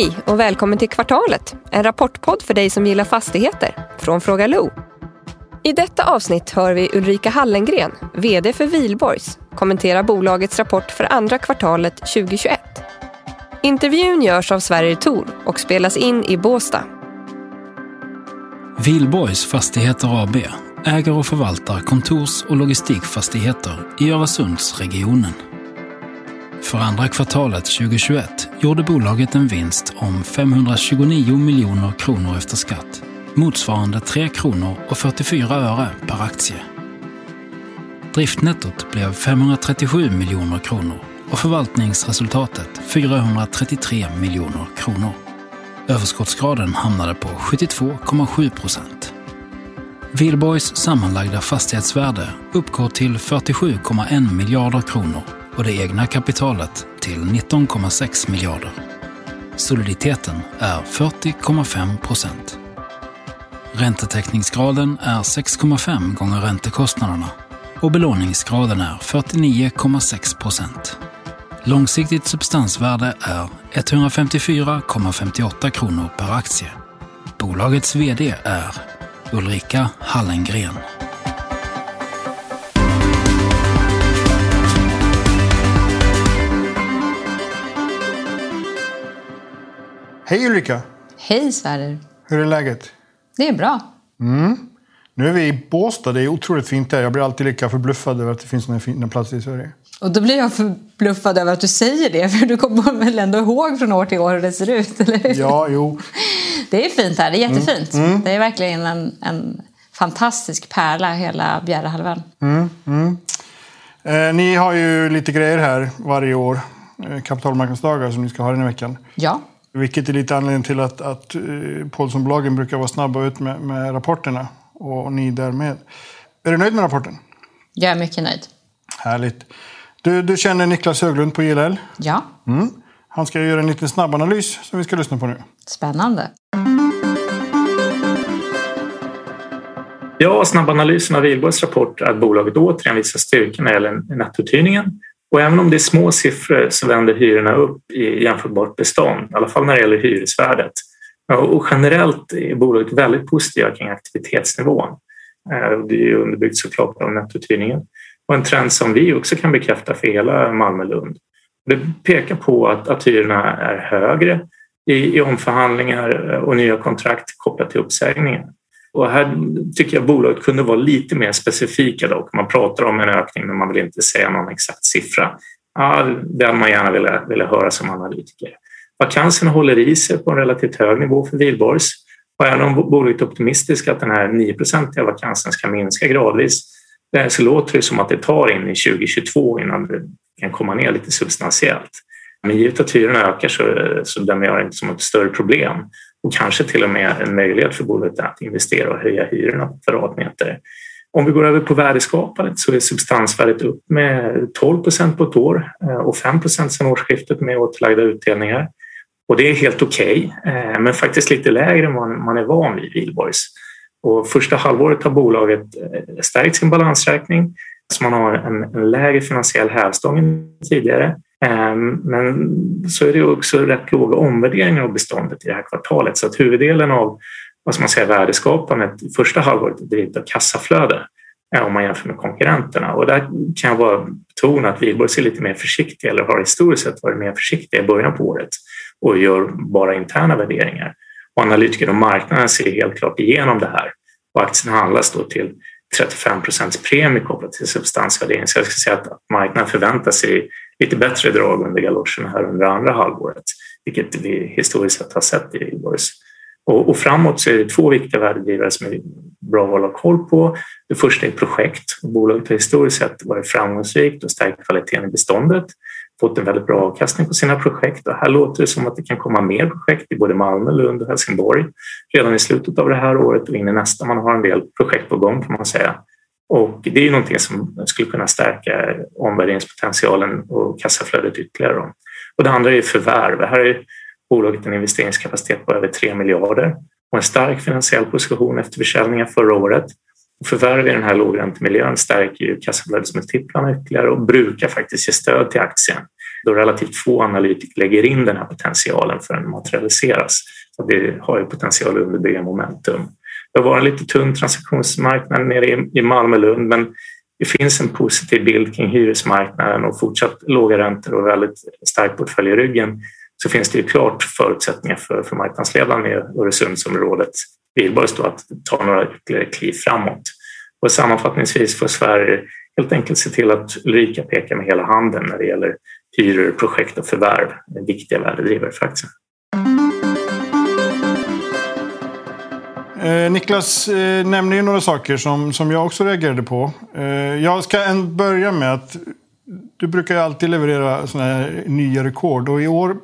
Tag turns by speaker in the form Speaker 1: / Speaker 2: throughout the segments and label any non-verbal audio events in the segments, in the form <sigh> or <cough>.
Speaker 1: Hej och välkommen till Kvartalet, en rapportpodd för dig som gillar fastigheter från Fråga Lo. I detta avsnitt hör vi Ulrika Hallengren, VD för Vilborgs, kommentera bolagets rapport för andra kvartalet 2021. Intervjun görs av Sverige Tor och spelas in i Båstad.
Speaker 2: Vilborgs Fastigheter AB äger och förvaltar kontors och logistikfastigheter i Öresundsregionen. För andra kvartalet 2021 gjorde bolaget en vinst om 529 miljoner kronor efter skatt, motsvarande 3 kronor och 44 öre per aktie. Driftnettot blev 537 miljoner kronor och förvaltningsresultatet 433 miljoner kronor. Överskottsgraden hamnade på 72,7 procent. Wihlborgs sammanlagda fastighetsvärde uppgår till 47,1 miljarder kronor och det egna kapitalet till 19,6 miljarder. Soliditeten är 40,5 procent. Räntetäckningsgraden är 6,5 gånger räntekostnaderna och belåningsgraden är 49,6 procent. Långsiktigt substansvärde är 154,58 kronor per aktie. Bolagets VD är Ulrika Hallengren.
Speaker 3: Hej Ulrika!
Speaker 4: Hej Sverrir!
Speaker 3: Hur är läget?
Speaker 4: Det är bra.
Speaker 3: Mm. Nu är vi i Båstad. Det är otroligt fint där. Jag blir alltid lika förbluffad över att det finns sådana fina platser i Sverige.
Speaker 4: Och då blir jag förbluffad över att du säger det, för du kommer väl ändå ihåg från år till år hur det ser ut, eller hur?
Speaker 3: Ja, jo.
Speaker 4: Det är fint här, det är jättefint.
Speaker 3: Mm. Mm.
Speaker 4: Det är verkligen en, en fantastisk pärla, hela Bjärehalvön.
Speaker 3: Mm. mm. Eh, ni har ju lite grejer här varje år. Eh, kapitalmarknadsdagar som ni ska ha den här veckan.
Speaker 4: Ja.
Speaker 3: Vilket är lite anledning till att, att eh, Paulssonbolagen brukar vara snabba ut med, med rapporterna. Och ni därmed. Är du nöjd med rapporten?
Speaker 4: Jag är mycket nöjd.
Speaker 3: Härligt. Du, du känner Niklas Höglund på ILL?
Speaker 4: Ja.
Speaker 3: Mm. Han ska göra en liten snabbanalys som vi ska lyssna på nu.
Speaker 4: Spännande.
Speaker 5: Ja, snabbanalysen av Wihlborgs rapport är att bolaget återigen visar styrka när det gäller nettouthyrningen. Och även om det är små siffror så vänder hyrorna upp i jämförbart bestånd, i alla fall när det gäller hyresvärdet. Och generellt är bolaget väldigt positiva kring aktivitetsnivån. Eh, det är ju underbyggt såklart av nettouthyrningen och en trend som vi också kan bekräfta för hela Malmö-Lund. Det pekar på att, att hyrorna är högre i, i omförhandlingar eh, och nya kontrakt kopplat till uppsägningar. Och här tycker jag bolaget kunde vara lite mer specifika dock. Man pratar om en ökning men man vill inte säga någon exakt siffra. Ja, det hade man gärna velat, velat höra som analytiker. Vakanserna håller i sig på en relativt hög nivå för Wihlborgs och även om bolaget är optimistiskt att den här 9-procentiga vakansen ska minska gradvis eh, så låter det som att det tar in i 2022 innan det kan komma ner lite substantiellt. Men givet att hyrorna ökar så, så bedömer jag det inte som ett större problem och kanske till och med en möjlighet för bolaget att investera och höja hyrorna per kvadratmeter. Om vi går över på värdeskapandet så är substansvärdet upp med 12 procent på ett år eh, och 5 procent sedan årsskiftet med återlagda utdelningar. Och det är helt okej, okay, men faktiskt lite lägre än vad man är van vid i Wihlborgs. Och första halvåret har bolaget eh, stärkt sin balansräkning så man har en, en lägre finansiell hävstång än tidigare. Ehm, men så är det också rätt låga omvärderingar av beståndet i det här kvartalet så att huvuddelen av vad ska man säga, värdeskapandet första halvåret är drivet av kassaflöde eh, om man jämför med konkurrenterna. Och där kan jag bara betona att Wihlborgs är lite mer försiktiga eller har historiskt sett varit mer försiktiga i början på året och gör bara interna värderingar. Och analytiker och marknaden ser helt klart igenom det här och aktien handlas då till 35 procents premie kopplat till substansvärdering. Så jag skulle säga att marknaden förväntar sig lite bättre drag under galoscherna här under andra halvåret, vilket vi historiskt sett har sett i Ilborgs. Och, och, framåt så är det två viktiga värdedrivare som är bra att hålla koll på. Det första är projekt. Bolaget har historiskt sett varit framgångsrikt och stärkt kvaliteten i beståndet fått en väldigt bra avkastning på sina projekt och här låter det som att det kan komma mer projekt i både Malmö, Lund och Helsingborg redan i slutet av det här året och in i nästa. Man har en del projekt på gång kan man säga. Och det är ju någonting som skulle kunna stärka omvärderingspotentialen och kassaflödet ytterligare. Och det andra är förvärv. Här är bolaget en investeringskapacitet på över 3 miljarder och en stark finansiell position efter försäljningen förra året. Förvärv i den här lågräntemiljön stärker ju kassaflödesmultiplarna ytterligare och brukar faktiskt ge stöd till aktien då relativt få analytiker lägger in den här potentialen förrän den materialiseras. Så det har ju potential att underbygga momentum. Det har varit en lite tung transaktionsmarknad nere i Malmö-Lund men det finns en positiv bild kring hyresmarknaden och fortsatt låga räntor och väldigt stark portfölj i ryggen så finns det ju klart förutsättningar för, för marknadsledaren i Öresundsområdet, Wihlborgs, att ta några ytterligare kliv framåt. Och sammanfattningsvis får Sverige helt enkelt se till att Ulrika pekar med hela handen när det gäller hyror, projekt och förvärv, viktiga värdedrivare för aktien.
Speaker 3: Eh, Niklas eh, nämner ju några saker som, som jag också reagerade på. Eh, jag ska en, börja med att du brukar ju alltid leverera såna här nya rekord och i år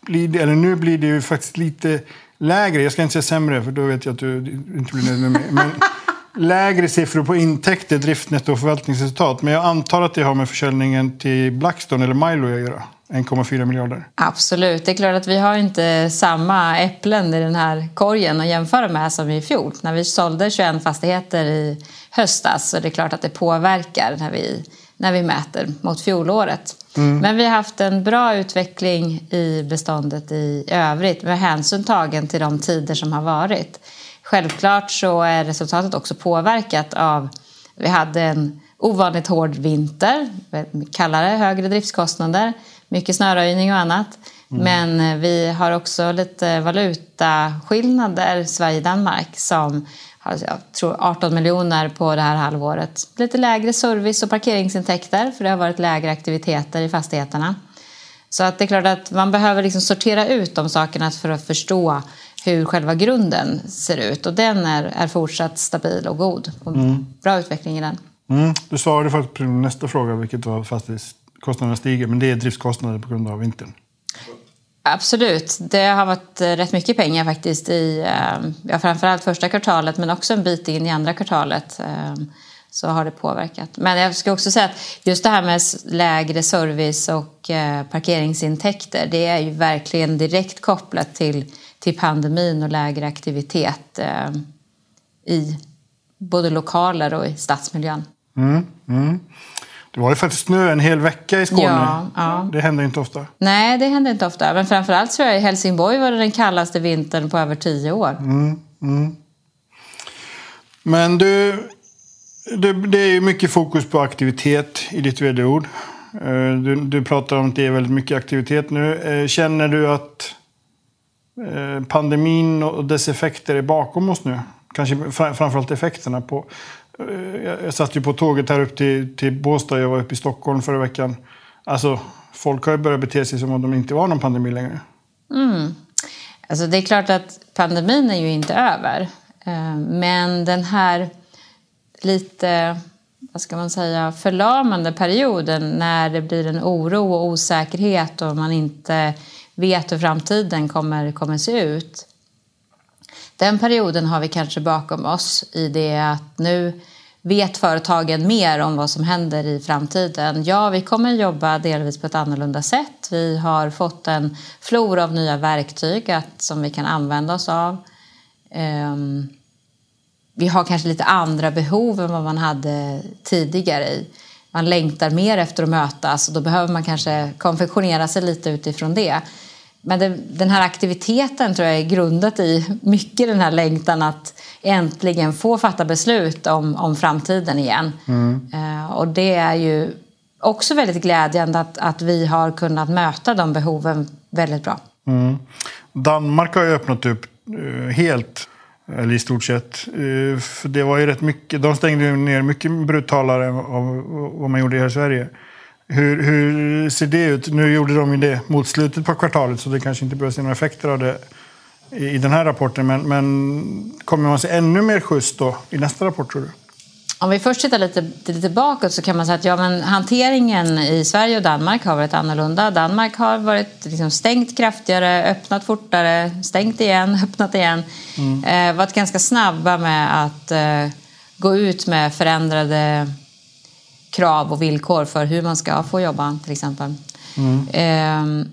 Speaker 3: blir det, eller nu blir det ju faktiskt lite lägre. Jag ska inte säga sämre för då vet jag att du inte blir nöjd med mig. Men <laughs> lägre siffror på intäkter, driftnetto och förvaltningsresultat. Men jag antar att det har med försäljningen till Blackstone eller Milo att göra. 1,4 miljarder.
Speaker 4: Absolut. Det är klart att vi har inte samma äpplen i den här korgen att jämföra med som i fjol. När vi sålde 21 fastigheter i höstas så är det klart att det påverkar när vi, när vi mäter mot fjolåret. Mm. Men vi har haft en bra utveckling i beståndet i övrigt med hänsyn tagen till de tider som har varit. Självklart så är resultatet också påverkat av vi hade en ovanligt hård vinter, kallare, högre driftskostnader mycket snöröjning och annat. Mm. Men eh, vi har också lite valutaskillnader, Sverige-Danmark, som har jag tror 18 miljoner på det här halvåret. Lite lägre service och parkeringsintäkter, för det har varit lägre aktiviteter i fastigheterna. Så att det är klart att man behöver liksom sortera ut de sakerna för att förstå hur själva grunden ser ut. Och den är, är fortsatt stabil och god. Och mm. Bra utveckling i den.
Speaker 3: Mm. Du svarade faktiskt på nästa fråga, vilket var fastighets kostnaderna stiger, men det är driftskostnader på grund av vintern.
Speaker 4: Absolut. Det har varit eh, rätt mycket pengar faktiskt i eh, ja, framförallt första kvartalet men också en bit in i andra kvartalet eh, så har det påverkat. Men jag ska också säga att just det här med lägre service och parkeringsintäkter det är ju verkligen direkt kopplat till, till pandemin och lägre aktivitet i både lokaler och i stadsmiljön.
Speaker 3: Mm, mm. Det var ju faktiskt snö en hel vecka i Skåne. Ja, ja. Det händer inte ofta.
Speaker 4: Nej, det händer inte ofta. Men framförallt tror jag i Helsingborg var det den kallaste vintern på över tio år.
Speaker 3: Mm, mm. Men du, det, det är ju mycket fokus på aktivitet i ditt vd-ord. Eh, du, du pratar om att det är väldigt mycket aktivitet nu. Eh, känner du att eh, pandemin och dess effekter är bakom oss nu? Kanske framförallt effekterna på jag satt ju på tåget här upp till, till Båstad. Jag var uppe i Stockholm förra veckan. Alltså, folk har ju börjat bete sig som om de inte var någon pandemi längre.
Speaker 4: Mm. Alltså, det är klart att pandemin är ju inte över. Men den här lite, vad ska man säga, förlamande perioden när det blir en oro och osäkerhet och man inte vet hur framtiden kommer, kommer se ut. Den perioden har vi kanske bakom oss i det att nu vet företagen mer om vad som händer i framtiden. Ja, vi kommer jobba delvis på ett annorlunda sätt. Vi har fått en flora av nya verktyg att, som vi kan använda oss av. Um, vi har kanske lite andra behov än vad man hade tidigare. Man längtar mer efter att mötas och då behöver man kanske konfektionera sig lite utifrån det. Men det, den här aktiviteten tror jag är grundat i mycket den här längtan att äntligen få fatta beslut om, om framtiden igen. Mm. Uh, och det är ju också väldigt glädjande att, att vi har kunnat möta de behoven väldigt bra.
Speaker 3: Mm. Danmark har ju öppnat upp uh, helt, eller i stort sett. Eh, för det var ju rätt mycket, de stängde ner mycket brutalare än vad man gjorde här i Sverige. Hur, hur, ser det ut? Nu gjorde de ju det mot slutet på kvartalet så det kanske inte behövs några effekter av det i, i den här rapporten. Men, men kommer man se ännu mer skjuts då i nästa rapport tror du?
Speaker 4: Om vi först tittar lite, lite bakåt så kan man säga att ja, men hanteringen i Sverige och Danmark har varit annorlunda. Danmark har varit liksom stängt kraftigare, öppnat fortare, stängt igen, <laughs> öppnat igen. Mm. Eh, varit ganska snabba med att eh, gå ut med förändrade krav och villkor för hur man ska få jobba till exempel. Mm. Eh,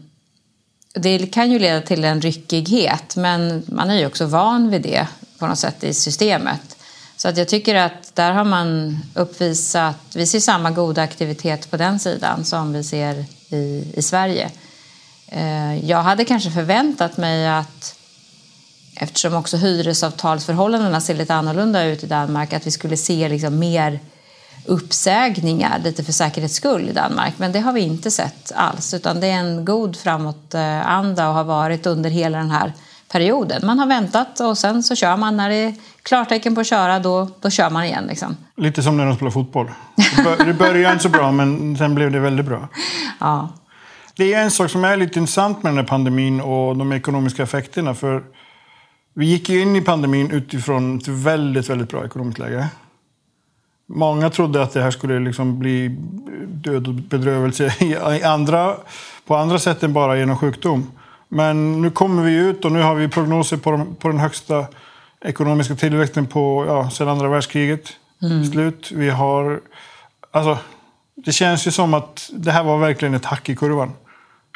Speaker 4: det kan ju leda till en ryckighet men man är ju också van vid det på något sätt i systemet. Så att jag tycker att där har man uppvisat, vi ser samma goda aktivitet på den sidan som vi ser i, i Sverige. Eh, jag hade kanske förväntat mig att eftersom också hyresavtalsförhållandena ser lite annorlunda ut i Danmark att vi skulle se liksom mer uppsägningar lite för säkerhets skull i Danmark. Men det har vi inte sett alls utan det är en god framåtanda och har varit under hela den här perioden. Man har väntat och sen så kör man. När det är klartecken på att köra då, då kör man igen. Liksom.
Speaker 3: Lite som när de spelar fotboll. Det började inte så bra men sen blev det väldigt bra. <laughs>
Speaker 4: Ja.
Speaker 3: Det är en sak som är lite intressant med den här pandemin och de ekonomiska effekterna. För vi gick ju in i pandemin utifrån ett väldigt, väldigt bra ekonomiskt läge. Många trodde att det här skulle liksom bli död och bedrövelse i andra, på andra sätt än bara genom sjukdom. Men nu kommer vi ut och nu har vi prognoser på, de, på den högsta ekonomiska tillväxten på, ja, sedan andra världskriget mm. slut. Vi har... Alltså, det känns ju som att det här var verkligen ett hack i kurvan.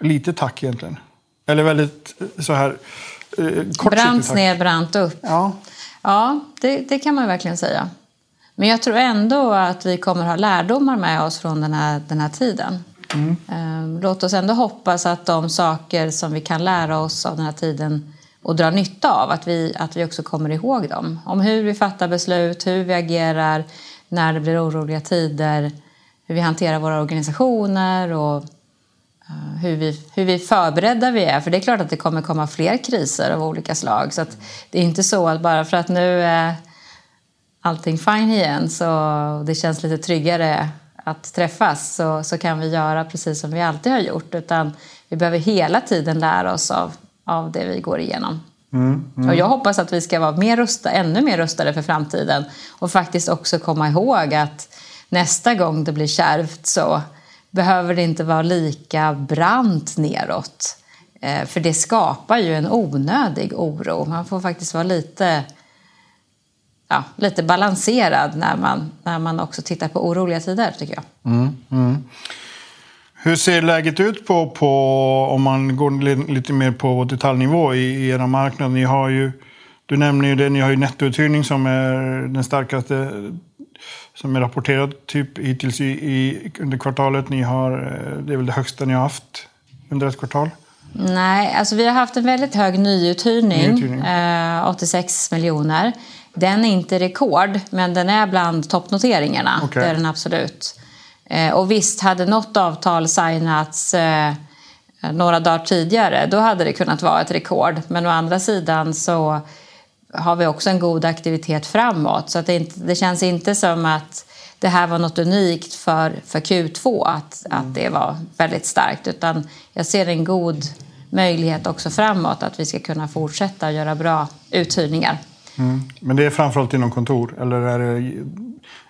Speaker 3: Lite tack egentligen. Eller väldigt så här
Speaker 4: eh, Brant ner, brant upp.
Speaker 3: Ja,
Speaker 4: ja det, det kan man verkligen säga. Men jag tror ändå att vi kommer ha lärdomar med oss från den här, den här tiden. Mm. Låt oss ändå hoppas att de saker som vi kan lära oss av den här tiden och dra nytta av, att vi, att vi också kommer ihåg dem. Om hur vi fattar beslut, hur vi agerar när det blir oroliga tider, hur vi hanterar våra organisationer och eh, hur vi, hur vi förberedda vi är. För det är klart att det kommer komma fler kriser av olika slag. Så det är inte så att bara för att nu är allting fine igen så det känns lite tryggare att träffas så, så kan vi göra precis som vi alltid har gjort. Utan vi behöver hela tiden lära oss av, av det vi går igenom. Mm, mm. Och jag hoppas att vi ska vara mer rusta, ännu mer rustade för framtiden och faktiskt också komma ihåg att nästa gång det blir kärvt så behöver det inte vara lika brant neråt. Eh, för det skapar ju en onödig oro. Man får faktiskt vara lite ja, lite balanserad när man, när man också tittar på oroliga tider, tycker jag.
Speaker 3: Mm, mm. Hur ser läget ut på, på, om man går lite mer på detaljnivå i, i era marknad? Ni har ju, du nämner ju det, ni har ju nettouthyrning som är den starkaste som är rapporterad typ hittills i, i, under kvartalet. Ni har, eh, det är väl det högsta ni har haft under ett kvartal?
Speaker 4: Nej, alltså vi har haft en väldigt hög nyuthyrning, nyuthyrning. Eh, 86 miljoner. Den är inte rekord, men den är bland toppnoteringarna. Okay. Det är den absolut. Eh, och visst, hade något avtal signats eh, några dagar tidigare, då hade det kunnat vara ett rekord. Men å andra sidan så har vi också en god aktivitet framåt. Så att det, inte, det känns inte som att det här var något unikt för, för Q2, att, att det var väldigt starkt. Utan jag ser en god möjlighet också framåt att vi ska kunna fortsätta göra bra uthyrningar.
Speaker 3: Mm. Men det är framförallt inom kontor, eller är det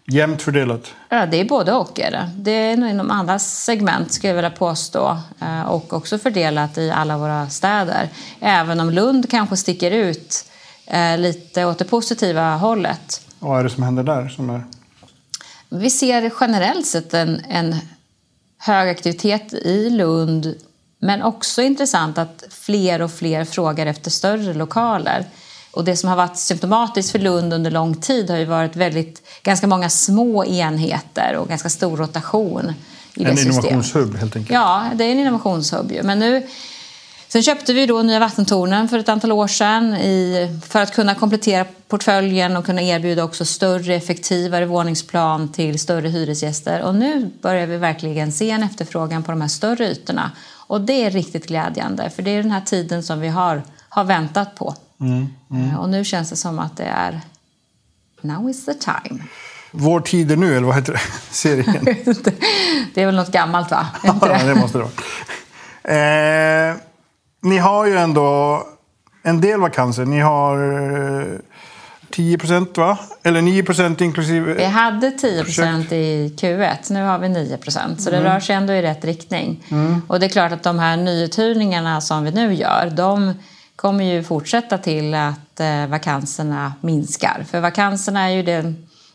Speaker 3: jämnt fördelat?
Speaker 4: Ja, det är både och. Är det. det är nog inom andra segment, skulle jag vilja påstå. Eh, och också fördelat i alla våra städer. Även om Lund kanske sticker ut eh, lite åt det positiva hållet.
Speaker 3: Vad är det som händer där? Som är...
Speaker 4: Vi ser generellt sett en, en hög aktivitet i Lund men också intressant att fler och fler frågar efter större lokaler. Och det som har varit symptomatiskt för Lund under lång tid har ju varit väldigt, ganska många små enheter och ganska stor rotation. I
Speaker 3: en innovationshubb helt enkelt?
Speaker 4: Ja, det är en innovationshubb. Men nu, sen köpte vi då nya vattentornen för ett antal år sedan i, för att kunna komplettera portföljen och kunna erbjuda också större, effektivare våningsplan till större hyresgäster. Och nu börjar vi verkligen se en efterfrågan på de här större ytorna. Och det är riktigt glädjande, för det är den här tiden som vi har, har väntat på. Mm, mm. Och nu känns det som att det är now is the time.
Speaker 3: Vår tid är nu, eller vad heter det? <laughs> serien?
Speaker 4: det är väl något gammalt, va? <laughs>
Speaker 3: ja, det måste det vara. Eh, ni har ju ändå en del vakanser. Ni har 10 eh, procent, va? Eller 9 procent inklusive...
Speaker 4: Vi hade 10 procent i Q1, nu har vi 9 procent. Så det mm. rör sig ändå i rätt riktning. Mm. Och det är klart att de här nyuthyrningarna som vi nu gör, de kommer ju fortsätta till att eh, vakanserna minskar. För vakanserna är ju det,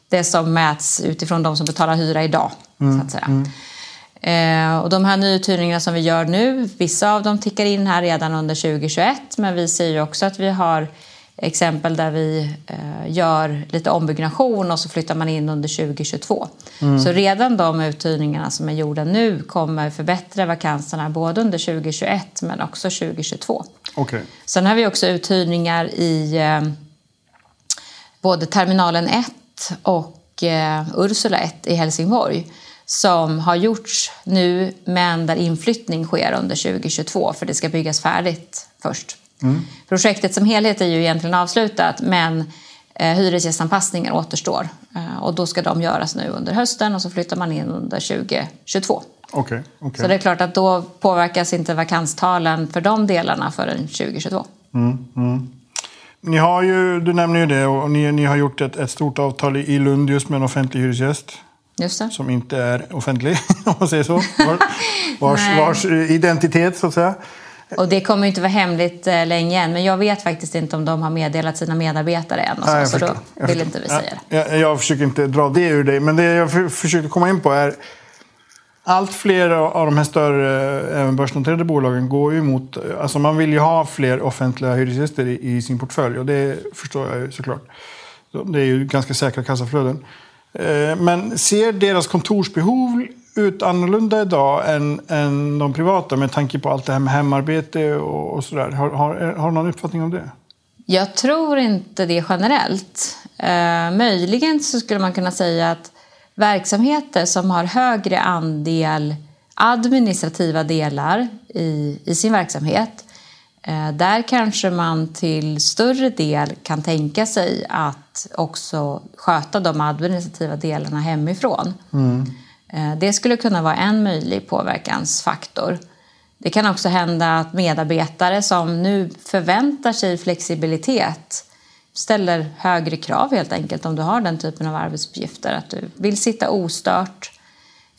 Speaker 4: det som mäts utifrån de som betalar hyra idag. Mm. Så att säga. Mm. Eh, och de här nyuthyrningarna som vi gör nu, vissa av dem tickar in här redan under 2021 men vi ser ju också att vi har exempel där vi eh, gör lite ombyggnation och så flyttar man in under 2022. Mm. Så redan de uthyrningarna som är gjorda nu kommer förbättra vakanserna både under 2021 men också 2022.
Speaker 3: Okay.
Speaker 4: Sen har vi också uthyrningar i eh, både terminalen 1 och eh, Ursula 1 i Helsingborg som har gjorts nu men där inflyttning sker under 2022 för det ska byggas färdigt först. Mm. Projektet som helhet är ju egentligen avslutat men eh, hyresgästanpassningar återstår eh, och då ska de göras nu under hösten och så flyttar man in under 2022.
Speaker 3: Okay, okay.
Speaker 4: Så det är klart att då påverkas inte vakanstalen för de delarna förrän 2022.
Speaker 3: Mm, mm. Ni har ju, du nämner ju det, och ni, ni har gjort ett, ett stort avtal i Lund just med en offentlig hyresgäst. Som inte är offentlig, <laughs> om man säger så. Var, vars, vars identitet, så att säga.
Speaker 4: Och det kommer inte vara hemligt eh, länge än, men jag vet faktiskt inte om de har meddelat sina medarbetare än. Och så, Nej, så då vill inte vi säga
Speaker 3: det. Jag, jag, försöker inte dra det ur dig, men det jag försöker komma in på är allt fler av de här större, eh, även börsnoterade bolagen går ju mot... Eh, alltså man vill ju ha fler offentliga hyresgäster i, i sin portfölj och det förstår jag ju såklart. Det är ju ganska säkra kassaflöden. Eh, men ser deras kontorsbehov ut annorlunda idag än, än de privata med tanke på allt det här med hemarbete och, och sådär? Har, har, har du någon uppfattning om det?
Speaker 4: Jag tror inte det generellt. Eh, möjligen så skulle man kunna säga att verksamheter som har högre andel administrativa delar i, i sin verksamhet eh, där kanske man till större del kan tänka sig att också sköta de administrativa delarna hemifrån. Mm. Eh, det skulle kunna vara en möjlig påverkansfaktor. Det kan också hända att medarbetare som nu förväntar sig flexibilitet ställer högre krav helt enkelt om du har den typen av arbetsuppgifter. Att du vill sitta ostört.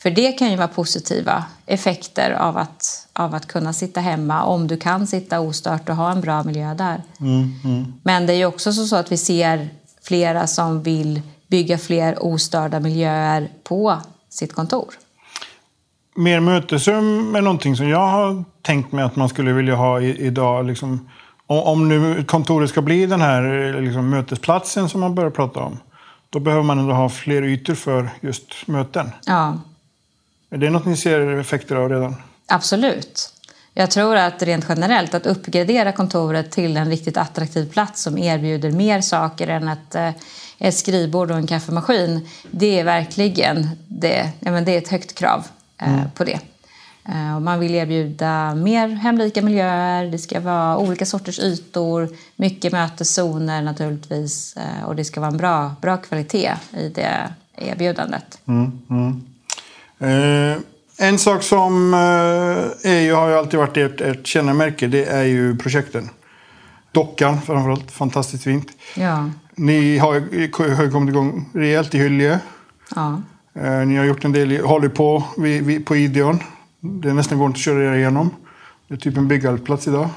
Speaker 4: För det kan ju vara positiva effekter av att, av att kunna sitta hemma om du kan sitta ostört och ha en bra miljö där. Mm, mm. Men det är ju också så att vi ser flera som vill bygga fler ostörda miljöer på sitt kontor.
Speaker 3: Mer mötesrum är någonting som jag har tänkt mig att man skulle vilja ha idag. Liksom, om nu kontoret ska bli den här liksom, mötesplatsen som man börjar prata om. Då behöver man ändå ha fler ytor för just möten.
Speaker 4: Ja.
Speaker 3: Är det något ni ser effekter av redan?
Speaker 4: Absolut. Jag tror att rent generellt att uppgradera kontoret till en riktigt attraktiv plats som erbjuder mer saker än ett, eh, ett skrivbord och en kaffemaskin. Det är verkligen det, ja, men det är ett högt krav eh, mm. på det. Eh, man vill erbjuda mer hemlika miljöer, det ska vara olika sorters ytor, mycket möteszoner naturligtvis eh, och det ska vara en bra, bra kvalitet i det erbjudandet.
Speaker 3: Mm, mm. Eh, en sak som eh, ju, har ju alltid varit ert, ert kännemärke, det är ju projekten. Dockan framförallt, fantastiskt fint.
Speaker 4: Ja.
Speaker 3: Ni har, har kommit igång rejält i Hyllie.
Speaker 4: Ja.
Speaker 3: Eh, ni har gjort en del, håller på vid, vid, på Ideon. Det är nästan går inte att köra igenom. Det är typ en byggarbetsplats idag.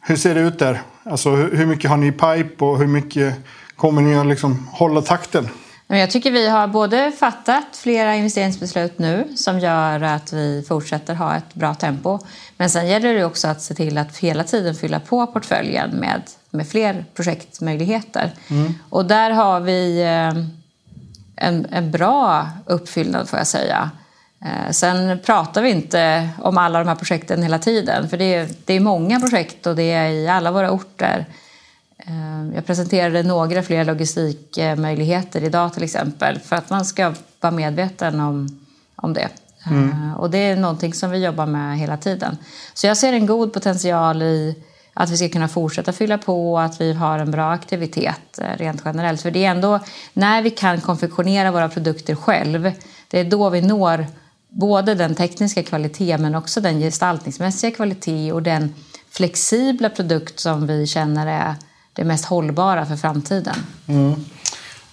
Speaker 3: Hur ser det ut där? Alltså, hur, hur mycket har ni i pipe och hur mycket kommer ni att liksom hålla takten?
Speaker 4: Jag tycker vi har både fattat flera investeringsbeslut nu som gör att vi fortsätter ha ett bra tempo. Men sen gäller det också att se till att hela tiden fylla på portföljen med, med fler projektmöjligheter. Mm. Och där har vi eh, en, en bra uppfyllnad får jag säga. Eh, sen pratar vi inte om alla de här projekten hela tiden för det är, det är många projekt och det är i alla våra orter. Eh, jag presenterade några fler logistikmöjligheter idag till exempel för att man ska vara medveten om, om det. Mm. Eh, och det är någonting som vi jobbar med hela tiden. Så jag ser en god potential i att vi ska kunna fortsätta fylla på och att vi har en bra aktivitet rent generellt. För det är ändå när vi kan konfektionera våra produkter själv, det är då vi når både den tekniska kvaliteten men också den gestaltningsmässiga kvalitet och den flexibla produkt som vi känner är det mest hållbara för framtiden.
Speaker 3: Mm.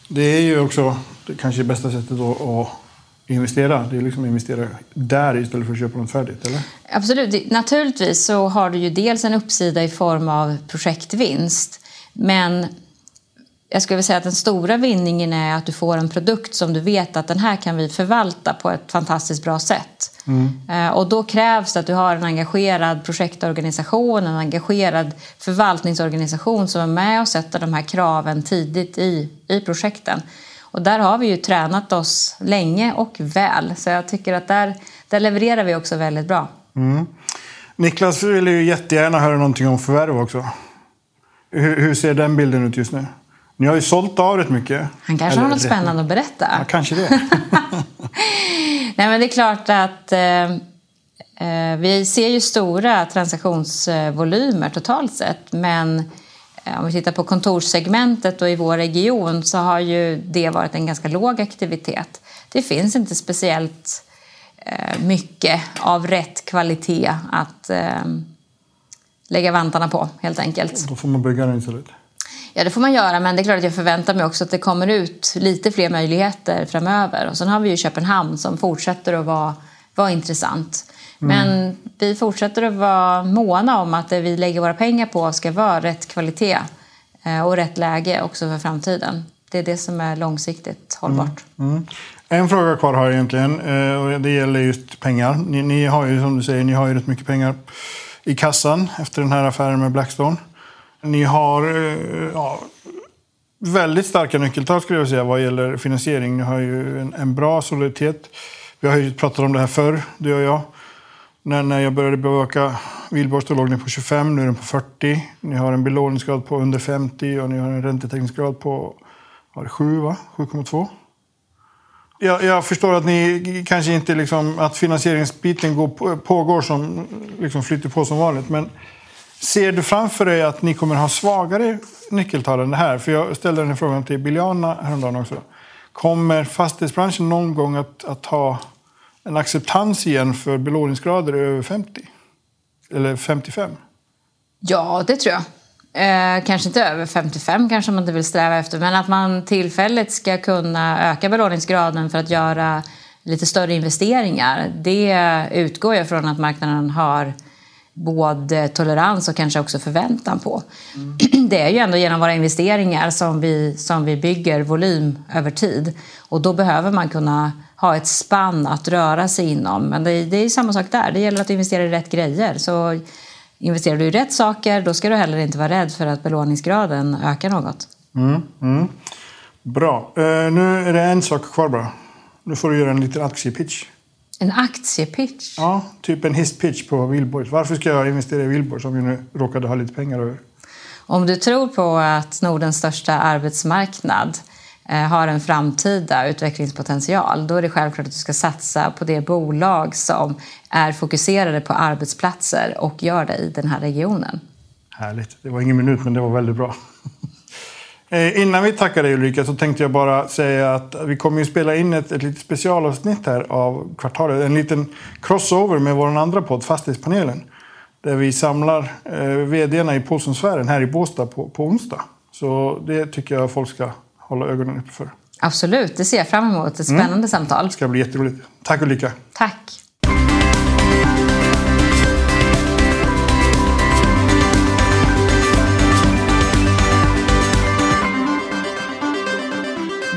Speaker 3: Det är ju också det kanske bästa sättet att investera. Det är liksom att investera där istället för att köpa något färdigt, eller?
Speaker 4: Absolut. Naturligtvis så har du ju dels en uppsida i form av projektvinst. Men jag skulle vilja säga att den stora vinningen är att du får en produkt som du vet att den här kan vi förvalta på ett fantastiskt bra sätt. Mm. Och då krävs det att du har en engagerad projektorganisation, en engagerad förvaltningsorganisation som är med och sätter de här kraven tidigt i, i projekten. Och där har vi ju tränat oss länge och väl, så jag tycker att där, där levererar vi också väldigt bra. Mm.
Speaker 3: Niklas vill ju jättegärna höra någonting om förvärv också. Hur, hur, ser den bilden ut just nu? Ni har ju sålt av rätt mycket.
Speaker 4: Han kanske Eller, har något spännande att berätta.
Speaker 3: Ja, kanske det. <laughs>
Speaker 4: Nej, men det är klart att eh, eh, vi ser ju stora transaktionsvolymer totalt sett. Men eh, om vi tittar på kontorssegmentet och i vår region så har ju det varit en ganska låg aktivitet. Det finns inte speciellt eh, mycket av rätt kvalitet att eh, lägga vantarna på helt enkelt.
Speaker 3: Då får man bygga den istället.
Speaker 4: Ja, det får man göra, men det är klart att jag förväntar mig också att det kommer ut lite fler möjligheter framöver. Och sen har vi ju Köpenhamn som fortsätter att vara, vara intressant. Mm. Men vi fortsätter att vara måna om att det vi lägger våra pengar på ska vara rätt kvalitet eh, och rätt läge också för framtiden. Det är det som är långsiktigt hållbart. Mm. Mm.
Speaker 3: En fråga kvar har jag egentligen eh, och det gäller just pengar. Ni, ni, har ju som du säger, ni har ju rätt mycket pengar i kassan efter den här affären med Blackstone. Ni har eh, ja, väldigt starka nyckeltal skulle jag säga vad gäller finansiering. Ni har ju en, en bra soliditet. Vi har ju pratat om det här förr, du och jag. När, när jag började bevaka Wihlborgs då låg ni på 25, nu är den på 40. Ni har en belåningsgrad på under 50 och ni har en räntetäckningsgrad på 7, va? 7,2. Jag, jag, förstår att ni kanske inte liksom, att finansieringsbiten går, pågår som liksom flyter på som vanligt. Men Ser du framför dig att ni kommer ha svagare nyckeltal än det här? För jag ställde den här frågan till Biljana häromdagen också. Kommer fastighetsbranschen någon gång att, att ha en acceptans igen för belåningsgrader över 50? Eller 55?
Speaker 4: Ja, det tror jag. Eh, kanske inte över 55 kanske man inte vill sträva efter, men att man tillfälligt ska kunna öka belåningsgraden för att göra lite större investeringar. Det utgår jag från att marknaden har både tolerans och kanske också förväntan på. Mm. <clears throat> Det är ju ändå genom våra investeringar som vi, som vi bygger volym över tid. Och då behöver man kunna ha ett spann att röra sig inom. Men det, det är samma sak där, det gäller att investera i rätt grejer. Så investerar du i rätt saker då ska du heller inte vara rädd för att belåningsgraden ökar något.
Speaker 3: Mm, mm. Bra. Uh, nu är det en sak kvar bara. Nu får du göra en liten aktiepitch.
Speaker 4: En aktiepitch?
Speaker 3: Ja, typ en hisspitch på Wihlborgs. Varför ska jag investera i Wihlborgs om jag nu råkade ha lite pengar över?
Speaker 4: Om du tror på att Nordens största arbetsmarknad eh, har en framtida utvecklingspotential, då är det självklart att du ska satsa på det bolag som är fokuserade på arbetsplatser och gör det i den här regionen.
Speaker 3: Härligt. Det var ingen minut, men det var väldigt bra. Eh, innan vi tackar dig Ulrika så tänkte jag bara säga att vi kommer att spela in ett, ett litet specialavsnitt här av kvartalet. En liten crossover med vår andra podd Fastighetspanelen. Där vi samlar eh, vdarna i Pålssonsfären här i Båstad på, på onsdag. Så det tycker jag folk ska hålla ögonen uppe för.
Speaker 4: Absolut, det ser jag fram emot. Ett spännande mm. samtal.
Speaker 3: Det ska bli jätteroligt. Tack Ulrika.
Speaker 4: Tack.